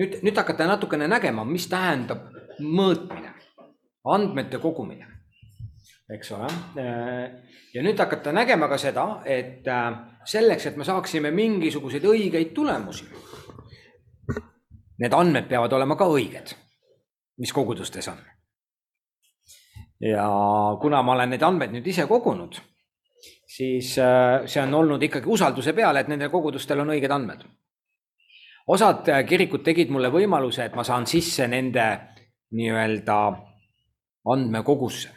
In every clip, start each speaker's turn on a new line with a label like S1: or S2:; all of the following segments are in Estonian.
S1: nüüd, nüüd hakata natukene nägema, mis tähendab mõõtmine, andmete kogumine, eks ole. ja nüüd hakata nägema ka seda, et äh, selleks, et me saaksime mingisuguseid õigeid tulemusi, need andmed peavad olema ka õiged, mis kogudustes on. ja kuna ma olen neid andmeid nüüd ise kogunud, siis äh, see on olnud ikkagi usalduse peale, et nendel kogudustel on õiged andmed osad äh, kirikud tegid mulle võimaluse, et ma saan sisse nende nii-öelda andmekogusse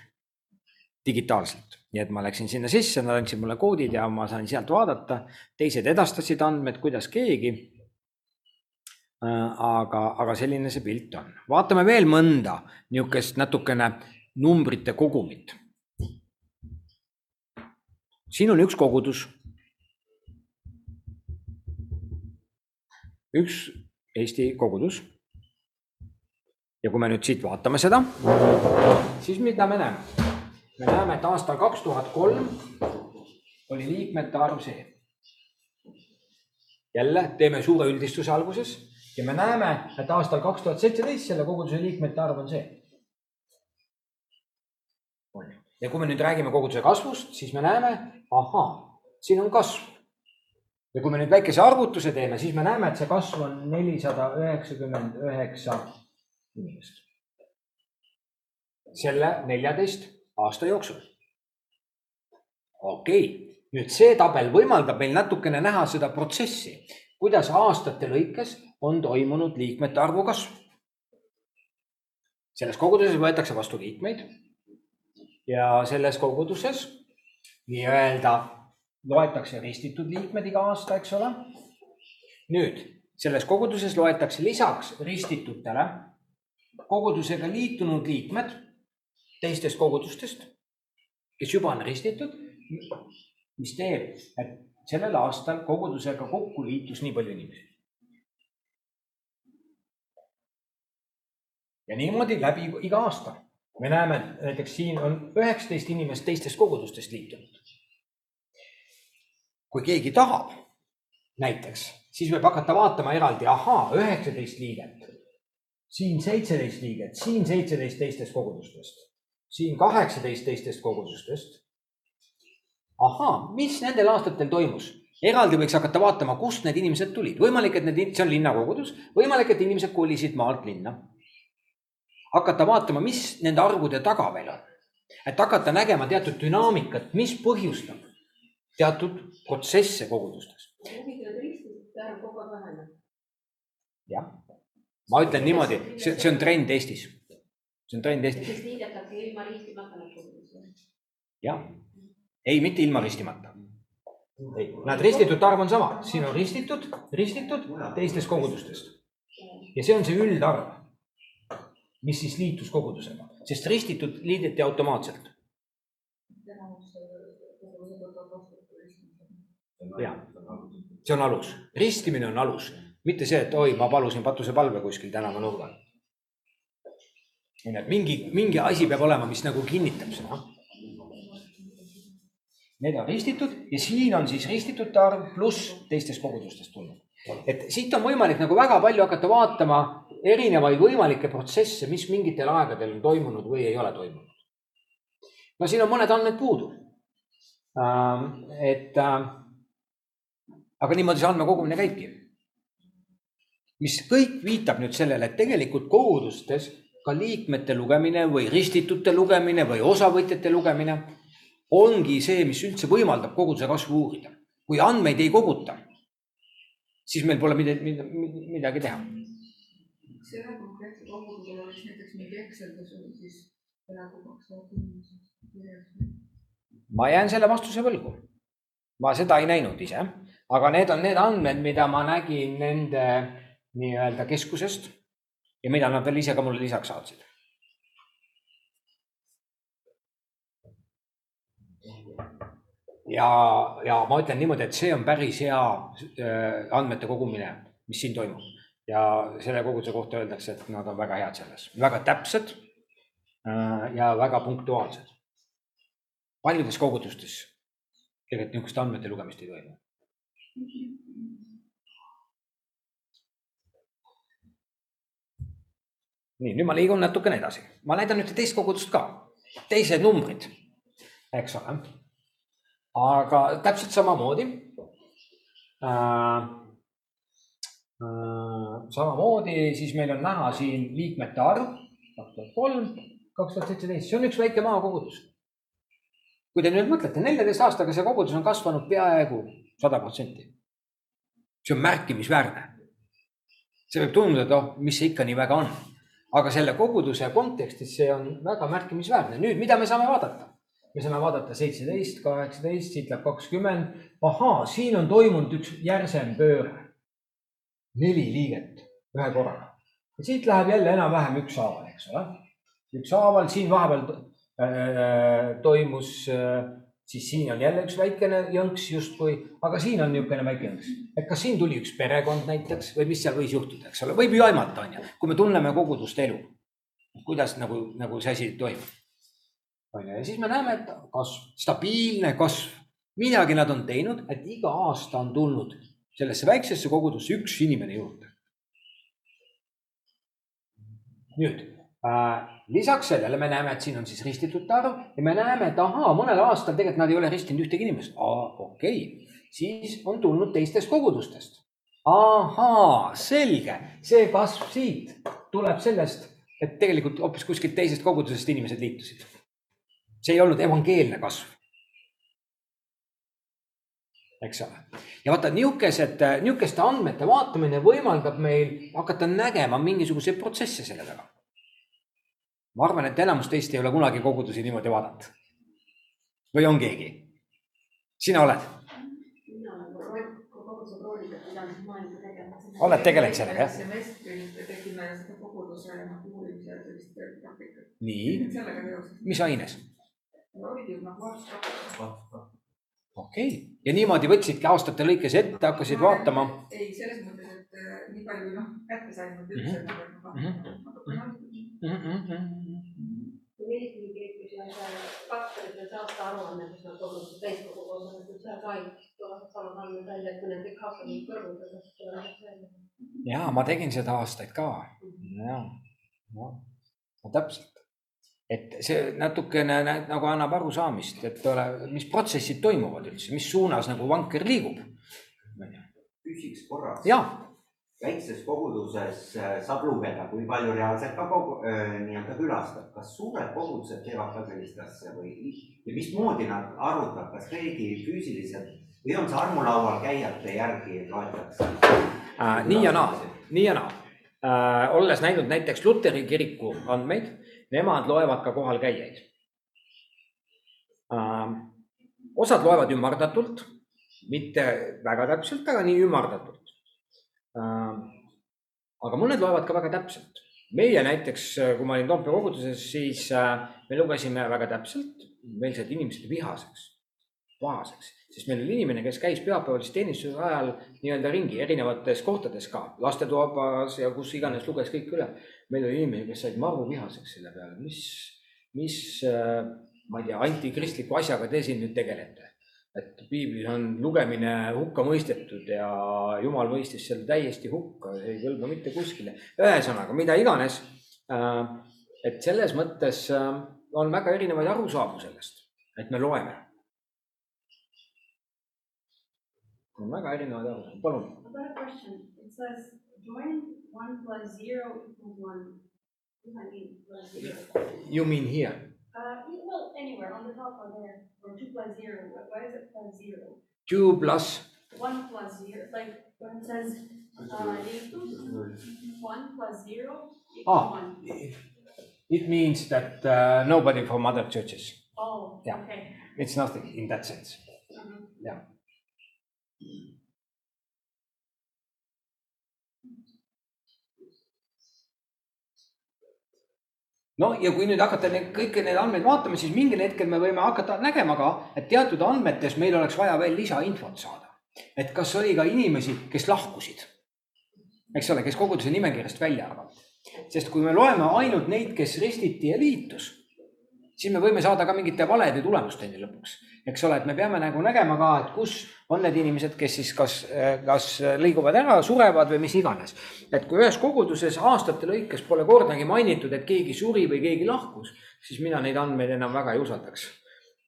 S1: digitaalselt. nii et ma läksin sinna sisse, nad andsid mulle koodid ja ma sain sealt vaadata, teised edastasid andmed, kuidas keegi. Äh, aga, aga selline see pilt on. vaatame veel mõnda niisugust natukene numbrite kogumit. siin on üks kogudus üks Eesti kogudus. ja kui me nüüd siit vaatame seda, siis mida me näeme? me näeme, et aastal kaks tuhat kolm oli liikmete arv see. jälle teeme suure üldistuse alguses ja me näeme, et aastal kaks tuhat seitseteist selle koguduse liikmete arv on see. ja kui me nüüd räägime koguduse kasvust, siis me näeme, ahaa, siin on kasv ja kui me nüüd väikese arvutuse teeme, siis me näeme, et see kasv on nelisada üheksakümmend üheksa inimest. selle neljateist aasta jooksul. okei okay., nüüd see tabel võimaldab meil natukene näha seda protsessi, kuidas aastate lõikes on toimunud liikmete arvu kasv. selles koguduses võetakse vastu liikmeid ja selles koguduses nii-öelda loetakse ristitud liikmed iga aasta, eks ole. nüüd selles koguduses loetakse lisaks ristitutele kogudusega liitunud liikmed teistest kogudustest, kes juba on ristitud, mis teeb, et sellel aastal kogudusega kokku liitus nii palju inimesi. ja niimoodi läbi iga aasta me näeme, näiteks siin on üheksateist inimest teistest kogudustest liitunud kui keegi tahab näiteks, siis võib hakata vaatama eraldi, ahaa, üheksateist liiget, siin seitseteist liiget, siin seitseteist teistest kogudustest, siin kaheksateist teistest kogudustest. ahaa, mis nendel aastatel toimus? eraldi võiks hakata vaatama, kust need inimesed tulid, võimalik, et need, see on linnakogudus, võimalik, et inimesed kolisid maalt linna. hakata vaatama, mis nende arvude taga veel on. et hakata nägema teatud dünaamikat, mis põhjustab teatud protsesse kogudustes. jah, ma ütlen niimoodi, see, see on trend Eestis. see on trend Eestis.
S2: siis liidetakse ilma ristimata need kogudused.
S1: jah, ei, mitte ilma ristimata. nad ristitute arv on sama, siin on ristitud, ristitud teistest kogudustest. ja see on see üldarv, mis siis liitus kogudusega, sest ristitud liideti automaatselt ja, see on alus, ristimine on alus, mitte see, et oi, ma palusin patusepalve kuskil tänava nurgal. onju, et mingi, mingi asi peab olema, mis nagu kinnitab seda. Need on ristitud ja siin on siis ristitute arv pluss teistest kogudustest tulnud. et siit on võimalik nagu väga palju hakata vaatama erinevaid võimalikke protsesse, mis mingitel aegadel on toimunud või ei ole toimunud. no siin on mõned andmed puudu. et aga niimoodi see andmekogumine käibki. mis kõik viitab nüüd sellele, et tegelikult kogudustes ka liikmete lugemine või ristitute lugemine või osavõtjate lugemine ongi see, mis üldse võimaldab koguduse kasvu uurida. kui andmeid ei koguta, siis meil pole midagi, midagi teha.
S3: selle konkreetse kogudusel oleks näiteks mingi Excel, oli siis peaaegu kaks tuhat inimest.
S1: ma jään selle vastuse võlgu. ma seda ei näinud ise aga need on need andmed, mida ma nägin nende nii-öelda keskusest ja mida nad veel ise ka mulle lisaks saatsid. ja, ja ma ütlen niimoodi, et see on päris hea äh, andmete kogumine, mis siin toimub ja selle koguduse kohta öeldakse, et nad on väga head selles, väga täpsed äh, ja väga punktuaalsed. paljudes kogudustes tegelikult niisugust andmete lugemist ei toimu nii, nüüd ma liigun natukene edasi, ma näidan ühte teist kogudust ka, teised numbrid, eks ole. aga täpselt samamoodi äh,. Äh, samamoodi siis meil on näha siin liikmete arv kaks tuhat kolm, kaks tuhat seitseteist, see on üks väike maakogudus. kui te nüüd mõtlete, neljateist aastaga see kogudus on kasvanud peaaegu sada protsenti. see on märkimisväärne. see võib tunduda, et oh, mis see ikka nii väga on aga selle koguduse kontekstis see on väga märkimisväärne. nüüd, mida me saame vaadata? me saame vaadata seitseteist, kaheksateist, siit läheb kakskümmend. ahaa, siin on toimunud üks järsem pööre. neli liiget ühe korraga. siit läheb jälle enam-vähem ükshaaval, eks ole. ükshaaval, siin vahepeal äh, toimus äh, siis siin on jälle üks väikene jõnks justkui, aga siin on niisugune väike jõnks. et kas siin tuli üks perekond näiteks või mis seal võis juhtuda, eks ole, võib ju aimata, on ju, kui me tunneme kogudust elu. kuidas nagu, nagu see asi toimub. on ju, ja siis me näeme, et kasv, stabiilne kasv, midagi nad on teinud, et iga aasta on tulnud sellesse väiksesse kogudusse üks inimene juurde. nüüd lisaks sellele me näeme, et siin on siis ristitute arv ja me näeme, et ahaa, mõnel aastal tegelikult nad ei ole ristinud ühtegi inimest. okei okay., siis on tulnud teistest kogudustest. ahaa, selge, see kasv siit tuleb sellest, et tegelikult hoopis kuskilt teisest kogudusest inimesed liitusid. see ei olnud evangeelne kasv. eks ole, ja vaata nihukesed, nihukeste andmete vaatamine võimaldab meil hakata nägema mingisuguseid protsesse selle taga ma arvan, et enamus teist ei ole kunagi kogudusi niimoodi vaadanud. või on keegi? sina oled? oled tegelenud sellega, jah?
S3: semestril tegime koguduse uurimise sellist praktikat.
S1: nii,
S3: sellega seoses.
S1: mis aines?
S3: nagu
S1: okei okay., ja niimoodi võtsidki aastate lõikes ette, hakkasid vaatama?
S3: ei, selles mõttes, et äh, nii palju noh, kätte sain, et üldse nagu
S1: Mm
S2: Eesti kirjutuse faktoritel saate aruanne, kus nad toovad täiskogu koosolekud, seal ka samad andmed välja, et kui need kõik hakkavad kõrvutada, siis tulevad välja.
S1: ja ma tegin seda aastaid ka ja, ja no, täpselt, et see natukene nagu annab arusaamist, et ole, mis protsessid toimuvad üldse, mis suunas nagu vanker liigub.
S4: küsiks korraks.
S1: ja
S4: väikses koguduses äh, saab lugeda, kui palju reaalselt ka kogu äh, nii-öelda külastab, kas suured kogudused teevad ka sellist asja või ja mismoodi nad arvutavad, kas keegi füüsiliselt või on see armulaual käijate järgi loetakse
S1: äh,? nii ja naa, nii ja naa äh,. olles näinud näiteks Luteri kiriku andmeid, nemad loevad ka kohalkäijaid äh,. osad loevad ümardatult, mitte väga täpselt, aga nii ümardatult aga mõned loevad ka väga täpselt. meie näiteks, äh, kui ma olin Toompea koguduses, siis äh, me lugesime väga täpselt, meil said inimesed vihaseks, pahaseks, sest meil oli inimene, kes käis pühapäevalise teenistuse ajal nii-öelda ringi erinevates kohtades ka, lastetoabas ja kus iganes, luges kõik üle. meil oli inimene, kes said maru vihaseks selle peale, mis, mis ma ei tea, antikristliku asjaga te siin nüüd tegelete et piiblis on lugemine hukka mõistetud ja jumal mõistis selle täiesti hukka, ei kõlba mitte kuskile. ühesõnaga, mida iganes. Äh, et selles mõttes äh, on väga erinevaid arusaamu sellest, et me loeme. on väga erinevaid arusaamu, palun.
S2: I got a question, it says join one plus zero equals one.
S1: You mean here?
S2: Uh, well, anywhere, on the top or there, or two plus zero, Why- is it plus zero?
S1: Two plus,
S2: One plus zero, like when it says, uh, one plus zero equals
S1: Ah.
S2: one.
S1: it means that uh, nobody from other churches.
S2: Oh,
S1: Yeah.
S2: okay.
S1: It's nothing in that sense.
S2: Mhm.
S1: Yeah. No ja kui nüüd hakata neid kõiki neid andmeid vaatama, siis mingil hetkel me võime hakata nägema ka, et teatud andmetes meil oleks vaja veel lisainfot saada. et kas oli ka inimesi, kes lahkusid, eks ole, kes koguduse nimekirjast välja arvati. sest kui me loeme ainult neid, kes ristiti ja liitus, siis me võime saada ka mingite valede tulemusteni lõpuks. eks ole, et me peame nagu nägema ka, et kus on need inimesed, kes siis kas, kas liiguvad ära, surevad või mis iganes. et kui ühes koguduses aastate lõikes pole kordagi mainitud, et keegi suri või keegi lahkus, siis mina neid andmeid enam väga ei usaldaks.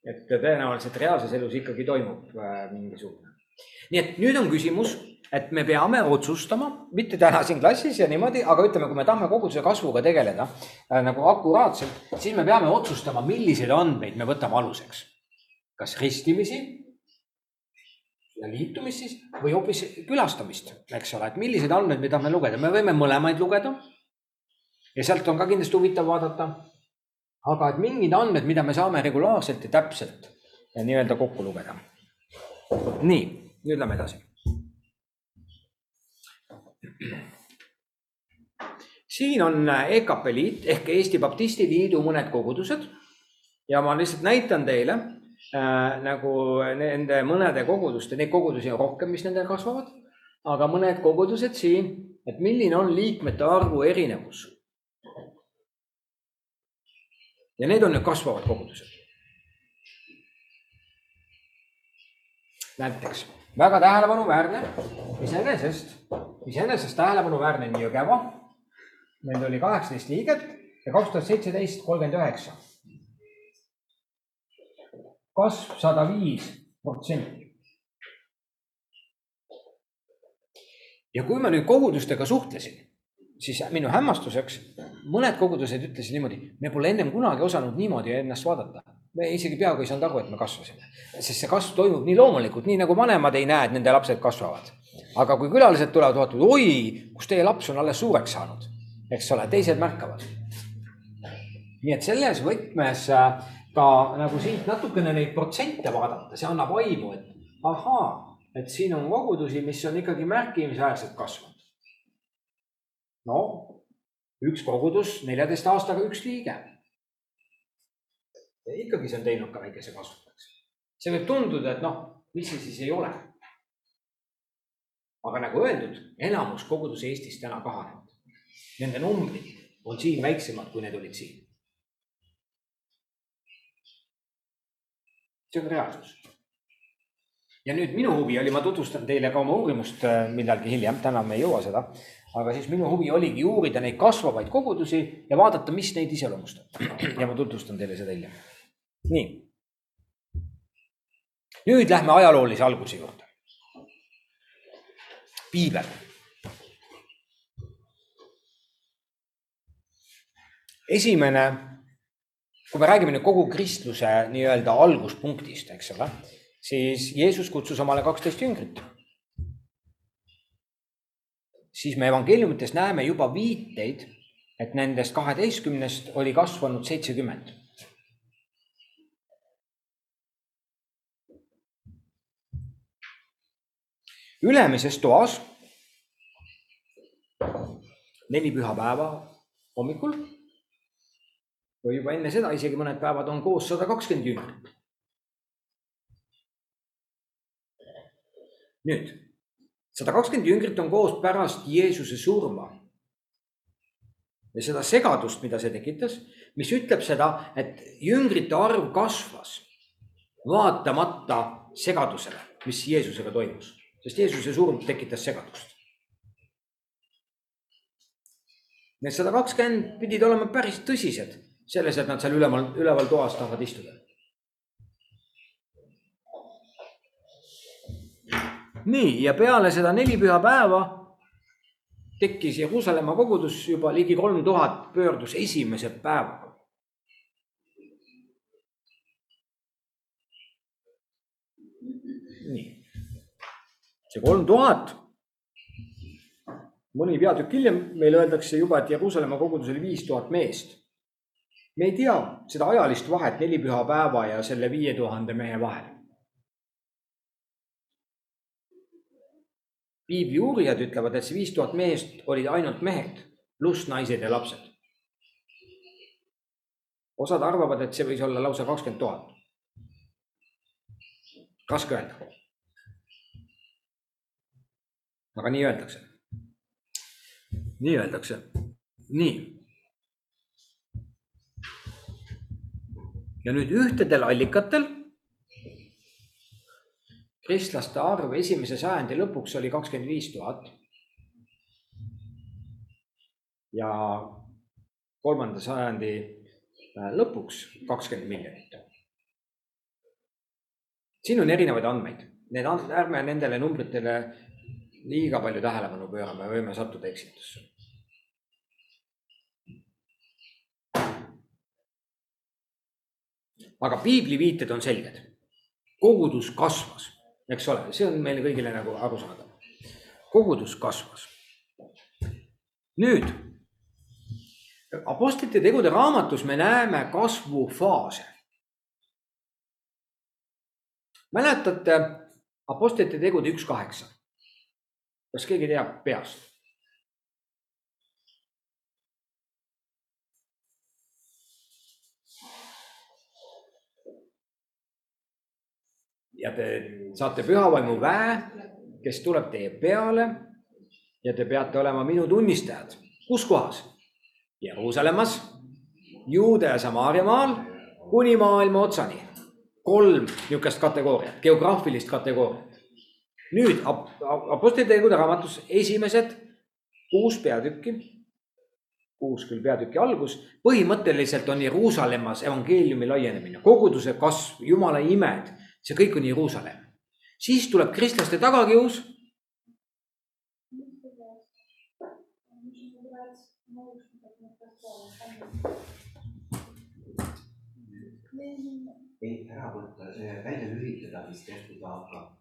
S1: et tõenäoliselt reaalses elus ikkagi toimub äh, mingisugune. nii et nüüd on küsimus et me peame otsustama, mitte täna siin klassis ja niimoodi, aga ütleme, kui me tahame koguduse kasvuga tegeleda äh, nagu akuraatselt, siis me peame otsustama, milliseid andmeid me võtame aluseks. kas ristimisi ja liitumist siis või hoopis külastamist, eks ole, et milliseid andmeid me tahame lugeda, me võime mõlemaid lugeda. ja sealt on ka kindlasti huvitav vaadata. aga et mingid andmed, mida me saame regulaarselt ja täpselt nii-öelda kokku lugeda. nii, nüüd lähme edasi siin on EKP liit ehk Eesti Baptisti Liidu mõned kogudused ja ma lihtsalt näitan teile äh, nagu nende mõnede koguduste, neid kogudusi on rohkem, mis nendel kasvavad, aga mõned kogudused siin, et milline on liikmete arvu erinevus. ja need on need kasvavad kogudused. Näiteks väga tähelepanuväärne iseenesest iseenesest tähelepanuväärne on Jõgeva. meil oli kaheksateist liiget ja kaks tuhat seitseteist kolmkümmend üheksa. kasv sada viis protsenti. ja kui ma nüüd kogudustega suhtlesin, siis minu hämmastuseks mõned kogudused ütlesid niimoodi, me pole ennem kunagi osanud niimoodi ennast vaadata. Me isegi peaaegu ei saanud aru, et me kasvasime, sest see kasv toimub nii loomulikult, nii nagu vanemad ei näe, et nende lapsed kasvavad aga kui külalised tulevad, vaatavad, oi, kus teie laps on alles suureks saanud, eks ole, teised märkavad. nii et selles võtmes äh, ka nagu siit natukene neid protsente vaadata, see annab aimu, et ahaa, et siin on kogudusi, mis on ikkagi märkimisväärselt kasvanud. no üks kogudus neljateist aastaga üks liige. Ikkagi see on teinud ka väikese kasvu, eks. see võib tunduda, et noh, mis see siis ei ole aga nagu öeldud, enamus kogudus Eestis täna kahanevad. Nende numbrid on siin väiksemad, kui need olid siin. see on reaalsus. ja nüüd minu huvi oli, ma tutvustan teile ka oma uurimust äh, millalgi hiljem, täna me ei jõua seda. aga siis minu huvi oligi uurida neid kasvavaid kogudusi ja vaadata, mis neid iseloomustab. ja ma tutvustan teile seda hiljem. Nii. nüüd lähme ajaloolise alguse juurde piibel. esimene, kui me räägime nüüd kogu kristluse nii-öelda alguspunktist, eks ole, siis Jeesus kutsus omale kaksteist jüngrit. siis me evangeeliumites näeme juba viiteid, et nendest kaheteistkümnest oli kasvanud seitsekümmend ülemises toas neli pühapäeva hommikul või juba enne seda, isegi mõned päevad on koos sada kakskümmend jüngrit. nüüd, sada kakskümmend jüngrit on koos pärast Jeesuse surma. ja seda segadust, mida see tekitas, mis ütleb seda, et jüngrite arv kasvas vaatamata segadusele, mis Jeesusega toimus sest Jeesuse surm tekitas segadust. Need sada kakskümmend pidid olema päris tõsised selles, et nad seal üleval, üleval toas tahavad istuda. nii, ja peale seda neli pühapäeva tekkis Jeruusalemma kogudus juba ligi kolm tuhat pöördus esimese päevaga. See kolm tuhat. mõni peatükk hiljem meile öeldakse juba, et Jeruusalemma kogudus oli viis tuhat meest. me ei tea seda ajalist vahet neli pühapäeva ja selle viie tuhande mehe vahel. piibli uurijad ütlevad, et see viis tuhat meest olid ainult mehed pluss naised ja lapsed. osad arvavad, et see võis olla lausa kakskümmend tuhat. raske öelda aga nii öeldakse. nii öeldakse, nii. ja nüüd ühtedel allikatel kristlaste arv esimese sajandi lõpuks oli kakskümmend viis tuhat. ja kolmanda sajandi äh, lõpuks kakskümmend miljonit. siin on erinevaid andmeid, need ärme nendele numbritele liiga palju tähelepanu pöörame, võime sattuda eksitusse. aga piibli viited on selged. kogudus kasvas, eks ole, see on meile kõigile nagu arusaadav. kogudus kasvas. nüüd Apostlite tegude raamatus me näeme kasvufaase. mäletate Apostlite tegude üks kaheksa? Kas keegi teab peast? ja te saate pühavaimu väe, kes tuleb teie peale ja te peate olema minu tunnistajad. kus kohas? Jeruusalemmas, Juuda ja Samaaria maal kuni maailma otsani. kolm niisugust kategooriat, geograafilist kategooriat. Nüüd ap-, Apostlite tegude raamatus esimesed kuus peatükki, kuus küll peatüki algus, põhimõtteliselt on Jeruusalemmas evangeeliumi laienemine, koguduse kasv, jumala imed, see kõik on Jeruusalemm. siis tuleb kristlaste tagakius
S4: ei, ära võtta, see välja lülitada vist tehtud, aga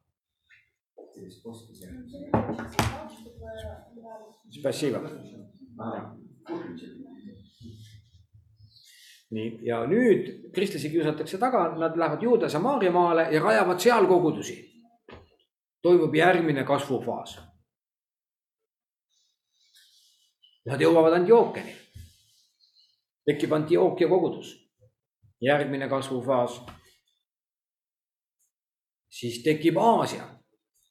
S1: Spasiba. nii, ja nüüd kristlasi kiusatakse taga, nad lähevad Juuda Samaaria maale ja rajavad seal kogudusi. toimub järgmine kasvufaas. Nad jõuavad Antiookiani. tekib Antiookia kogudus järgmine kasvufaas. siis tekib Aasia,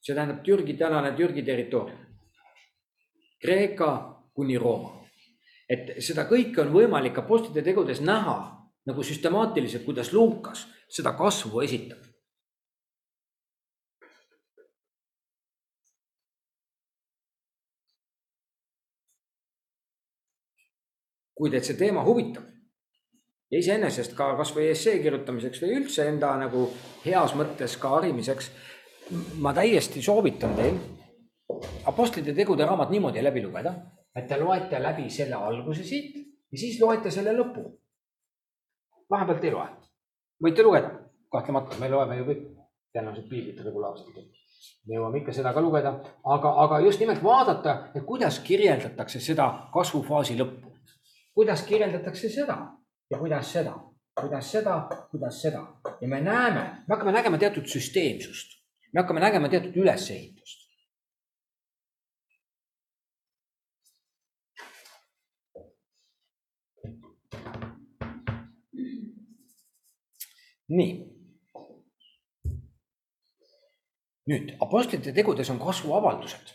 S1: see tähendab Türgi, tänane Türgi territoorium. Kreeka kuni Rooma. et seda kõike on võimalik Apostlite tegudes näha nagu süstemaatiliselt, kuidas Luukas seda kasvu esitab. kui teid see teema huvitab ja iseenesest ka kasvõi essee kirjutamiseks või üldse enda nagu heas mõttes ka harimiseks. Ma täiesti soovitan teil Apostlite tegude raamat niimoodi läbi lugeda, et te loete läbi selle alguse siit ja siis loete selle lõpu. vahepealt ei loe, võite lugeda, kahtlemata, me loeme ju kõik tõenäoliselt piiblit regulaarselt. me jõuame ikka seda ka lugeda, aga, aga just nimelt vaadata, et kuidas kirjeldatakse seda kasvufaasi lõppu. kuidas kirjeldatakse seda ja kuidas seda, kuidas seda, kuidas seda ja me näeme, me hakkame nägema teatud süsteemsust, me hakkame nägema teatud ülesehitust. nii. nüüd Apostlite tegudes on kasvuavaldused.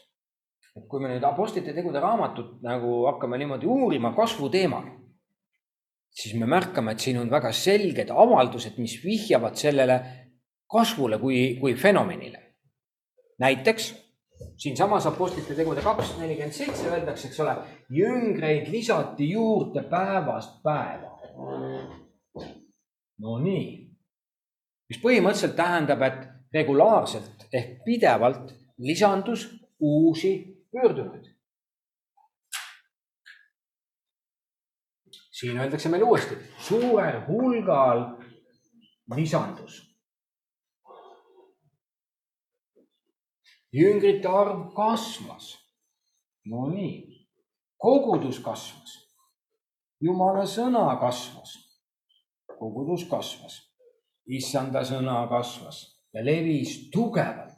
S1: et kui me nüüd Apostlite tegude raamatut nagu hakkame niimoodi uurima kasvu teemal siis me märkame, et siin on väga selged avaldused, mis vihjavad sellele kasvule kui, kui fenomenile. näiteks siinsamas Apostlite tegude kaks nelikümmend seitse öeldakse, eks ole, jüngreid lisati juurde päevast päeva. Nonii, mis põhimõtteliselt tähendab, et regulaarselt ehk pidevalt lisandus uusi pöördunuid siin öeldakse meile uuesti, suurel hulgal lisandus. Jüngrite arv kasvas. Nonii, kogudus kasvas. jumala sõna kasvas. kogudus kasvas. issanda sõna kasvas ja levis tugevalt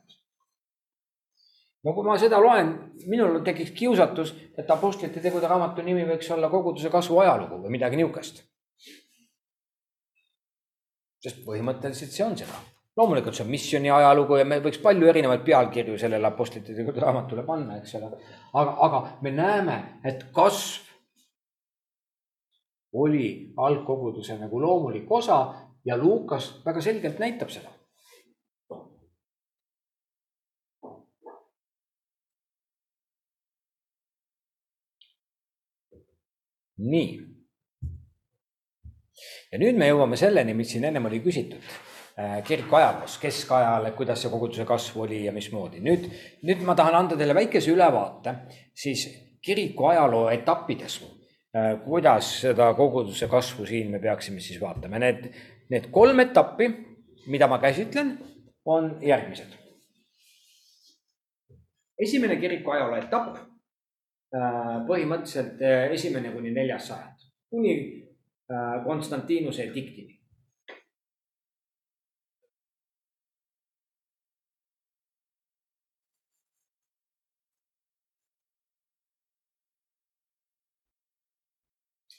S1: no kui ma seda loen, minul tekiks kiusatus, et Apostlite tegude raamatu nimi võiks olla koguduse kasvu ajalugu või midagi niisugust. sest põhimõtteliselt see on seda. Loomulikult see on missiooni ajalugu ja me võiks palju erinevaid pealkirju sellele Apostlite raamatule panna, eks ole. aga, aga me näeme, et kasv oli algkoguduse nagu loomulik osa ja Luukas väga selgelt näitab seda. nii. ja nüüd me jõuame selleni, mis siin ennem oli küsitud kiriku ajaloos, keskajal, kuidas see koguduse kasv oli ja mismoodi. nüüd, nüüd ma tahan anda teile väikese ülevaate siis kiriku ajaloo etappides, äh, kuidas seda koguduse kasvu siin me peaksime siis vaatama. Need, need kolm etappi, mida ma käsitlen, on järgmised. esimene kiriku ajaloo etapp Äh, põhimõtteliselt äh, esimene kuni neljas sajand, kuni äh, Konstantinuse ediktini.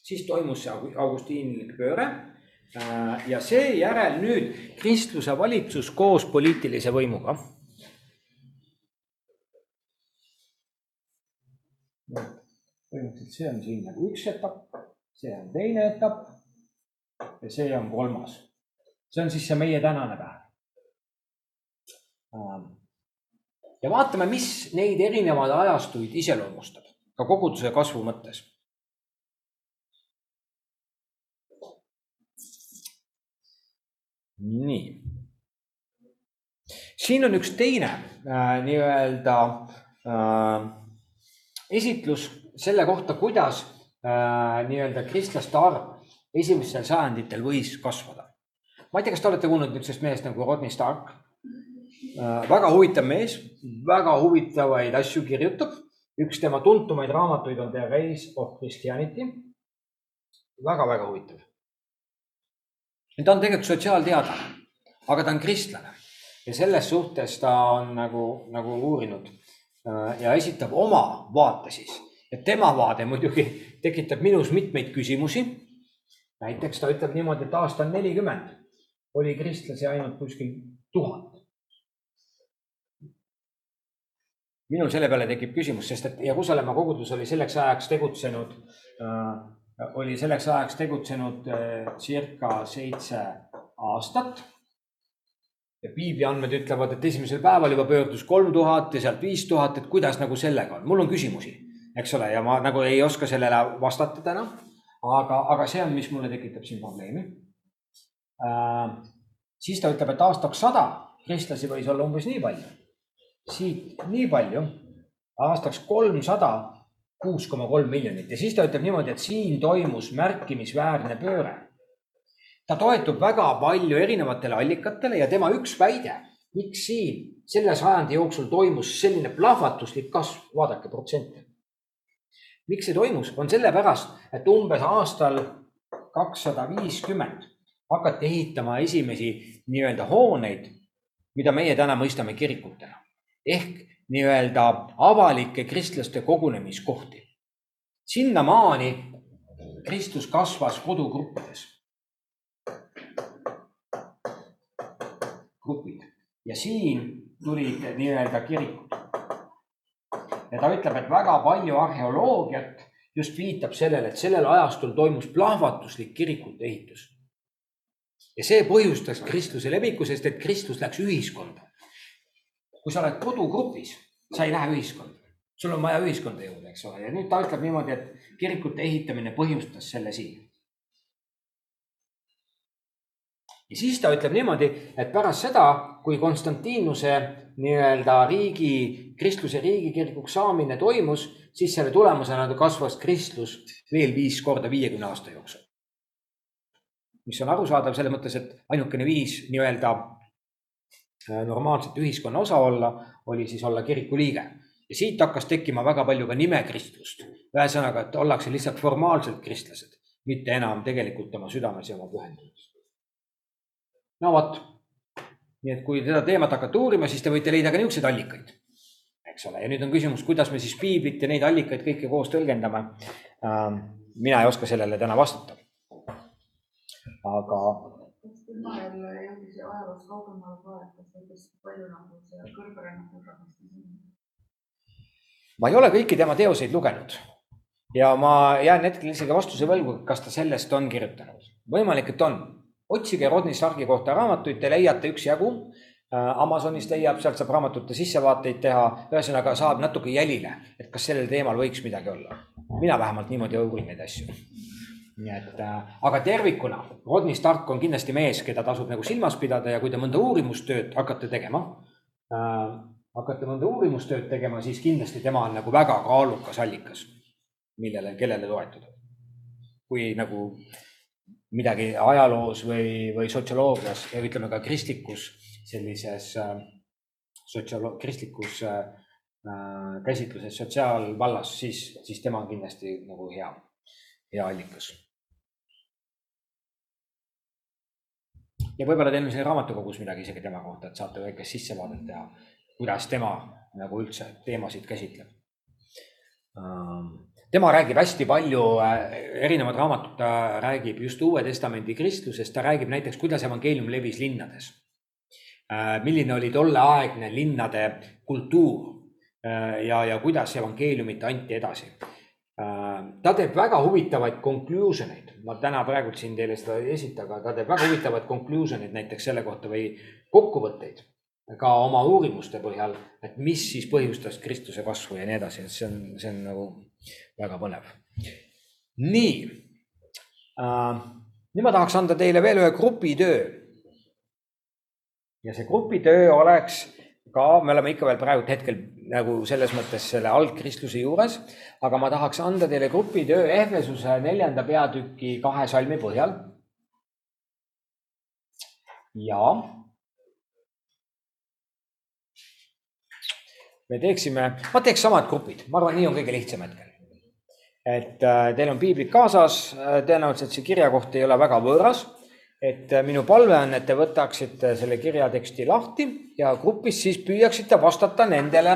S1: Siis toimus see augustiinlik pööre ja seejärel nüüd kristluse valitsus koos poliitilise võimuga põhimõtteliselt see on siin nagu üks etapp, see on teine etapp ja see on kolmas. see on siis see meie tänane päev. Ähm, ja vaatame, mis neid erinevaid ajastuid iseloomustab ka koguduse kasvu mõttes. Nii. siin on üks teine äh, nii-öelda äh, esitlus selle kohta, kuidas äh, nii-öelda kristlaste arv esimestel sajanditel võis kasvada. ma ei tea, kas te olete kuulnud niisugusest mehest nagu Rodney Stark äh,? väga huvitav mees, väga huvitavaid asju kirjutab. üks tema tuntumaid raamatuid on The Rise of Christianity väga,. väga-väga huvitav. Ta on tegelikult sotsiaalteadlane, aga ta on kristlane ja selles suhtes ta on nagu, nagu uurinud äh, ja esitab oma vaate siis ja tema vaade muidugi tekitab minus mitmeid küsimusi. näiteks ta ütleb niimoodi, et aastal nelikümmend oli kristlasi ainult kuskil tuhat. minul selle peale tekib küsimus, sest et Jeruusalemma kogudus oli selleks ajaks tegutsenud äh,, oli selleks ajaks tegutsenud äh, circa seitse aastat. piibli andmed ütlevad, et esimesel päeval juba pöördus kolm tuhat ja sealt viis tuhat, et kuidas nagu sellega on, mul on küsimusi eks ole, ja ma nagu ei oska sellele vastata täna. aga, aga see on, mis mulle tekitab siin probleemi äh,. siis ta ütleb, et aastaks sada kristlasi võis olla umbes nii palju. siit nii palju, aastaks kolmsada kuus koma kolm miljonit. Ja siis ta ütleb niimoodi, et siin toimus märkimisväärne pööre. ta toetub väga palju erinevatele allikatele ja tema üks väide, miks siin selle sajandi jooksul toimus selline plahvatuslik kasv, vaadake protsente. Miks see toimus, on sellepärast, et umbes aastal kakssada viiskümmend hakati ehitama esimesi nii-öelda hooneid, mida meie täna mõistame kirikutena. Ehk nii-öelda avalike kristlaste kogunemiskohti. sinnamaani Kristus kasvas kodugruppides. grupid ja siin tulid nii-öelda kirikud ja ta ütleb, et väga palju arheoloogiat just viitab sellele, et sellel ajastul toimus plahvatuslik kirikute ehitus. ja see põhjustas kristluse leviku, sest et Kristus läks ühiskonda. Kui sa oled kodugrupis, sa ei lähe ühiskonda, sul on vaja ühiskonda jõuda, eks ole, ja nüüd ta ütleb niimoodi, et kirikute ehitamine põhjustas selle siin. ja siis ta ütleb niimoodi, et pärast seda, kui Konstantinuse nii-öelda riigi kristluse riigikirikuks saamine toimus, siis selle tulemusena kasvas kristlus veel viis korda viiekümne aasta jooksul. mis on arusaadav selles mõttes, et ainukene viis nii-öelda äh, normaalset ühiskonna osa olla, oli siis olla kiriku liige. ja siit hakkas tekkima väga palju ka nimekristlust. ühesõnaga, et ollakse lihtsalt formaalselt kristlased, mitte enam tegelikult oma südames ja oma pühenduses. no vot, nii et kui seda teemat hakata uurima, siis te võite leida ka niisuguseid allikaid eks ole, ja nüüd on küsimus, kuidas me siis piiblit ja neid allikaid kõike koos tõlgendame. Ähm, mina ei oska sellele täna vastata. aga.
S3: Kas tema jälle jõudis ajaloos kaugemale ka, et kas näiteks palju nagu see kõrgrännaku rahvastus on?
S1: ma ei ole kõiki tema teoseid lugenud ja ma jään hetkel isegi vastuse võlgu, kas ta sellest on kirjutanud. võimalik, et on, otsige Rodney Starki kohta raamatuid, te leiate üksjagu. Amazonist leiab, sealt saab raamatute sissevaateid teha, ühesõnaga saab natuke jälile, et kas sellel teemal võiks midagi olla. mina vähemalt niimoodi uurin neid asju. Nii et, aga tervikuna, Rodney Stark on kindlasti mees, keda tasub nagu silmas pidada ja kui te mõnda uurimustööd hakkate tegema äh,, hakkate mõnda uurimustööd tegema, siis kindlasti tema on nagu väga kaalukas allikas, millele, kellele toetuda. kui nagu midagi ajaloos või, või sotsioloogias ja ütleme ka kristlikus sellises äh, sotsiolo-, kristlikus äh, äh, käsitluses sotsiaalvallas, siis, siis tema on kindlasti nagu hea, hea allikas. Ja võib-olla on siin raamatukogus midagi isegi tema kohta, et saate väikest sissevaadet teha, kuidas tema nagu üldse teemasid käsitleb tema räägib hästi palju, erinevad raamatud, ta räägib just Uue Testamendi kristlusest, ta räägib näiteks, kuidas evangeelium levis linnades Äh, milline oli tolleaegne linnade kultuur äh, ja, ja kuidas evangeeliumit anti edasi. Äh, ta teeb väga huvitavaid conclusion eid, ma täna praegult siin teile seda ei esita, aga ta teeb väga huvitavaid conclusion eid näiteks selle kohta või kokkuvõtteid ka oma uurimuste põhjal, et mis siis põhjustas Kristuse kasvu ja nii edasi, et see on, see on nagu väga põnev. nii. Äh,, nüüd ma tahaks anda teile veel ühe grupitöö. Ja see grupitöö oleks ka, me oleme ikka veel praegult hetkel nagu selles mõttes selle algkristluse juures, aga ma tahaks anda teile grupitöö Ehvesuse neljanda peatüki kahe salmi põhjal. ja me teeksime, ma teeks samad grupid, ma arvan, nii on kõige lihtsam hetkel. et äh, teil on piiblid kaasas, tõenäoliselt see kirjakoht ei ole väga võõras et äh, minu palve on, et te võtaksite selle kirjateksti lahti ja grupis siis püüaksite vastata nendele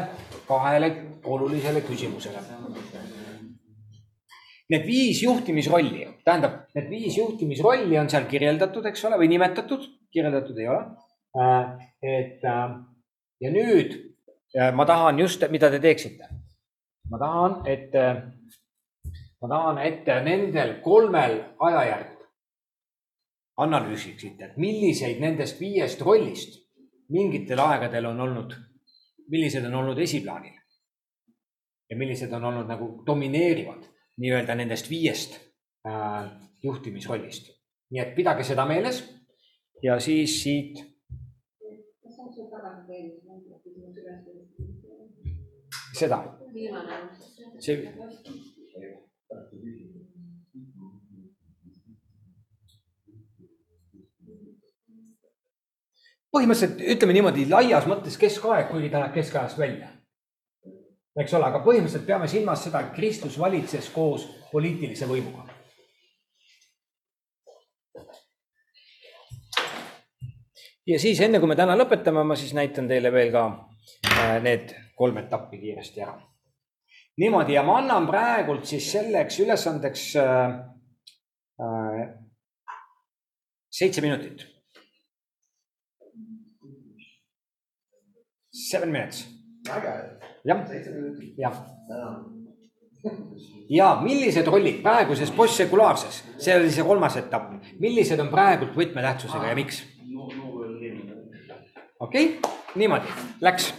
S1: kahele olulisele küsimusele. Need viis juhtimisrolli, tähendab, need viis juhtimisrolli on seal kirjeldatud, eks ole, või nimetatud, kirjeldatud ei ole. Äh, et äh, ja nüüd ma tahan just, mida te teeksite. ma tahan, et, ma tahan, et nendel kolmel ajajärgul analüüsiksite, et milliseid nendest viiest rollist mingitel aegadel on olnud, millised on olnud esiplaanil. ja millised on olnud nagu domineerivad nii-öelda nendest viiest äh, juhtimisrollist. nii et pidage seda meeles ja siis siit. seda. see põhimõtteliselt ütleme niimoodi laias mõttes keskaeg, kuigi ta läheb keskajast välja. eks ole, aga põhimõtteliselt peame silmas seda, et Kristus valitses koos poliitilise võimuga. ja siis enne kui me täna lõpetame, ma siis näitan teile veel ka äh, need kolm etappi kiiresti ära. niimoodi ja ma annan praegult siis selleks ülesandeks äh, äh, seitse minutit Seven minutes. jah, jah. Um. ja millised rollid praeguses postsekulaarses, see oli see kolmas etapp, millised on praegult võtmetähtsusega ja miks? okei okay,, niimoodi läks.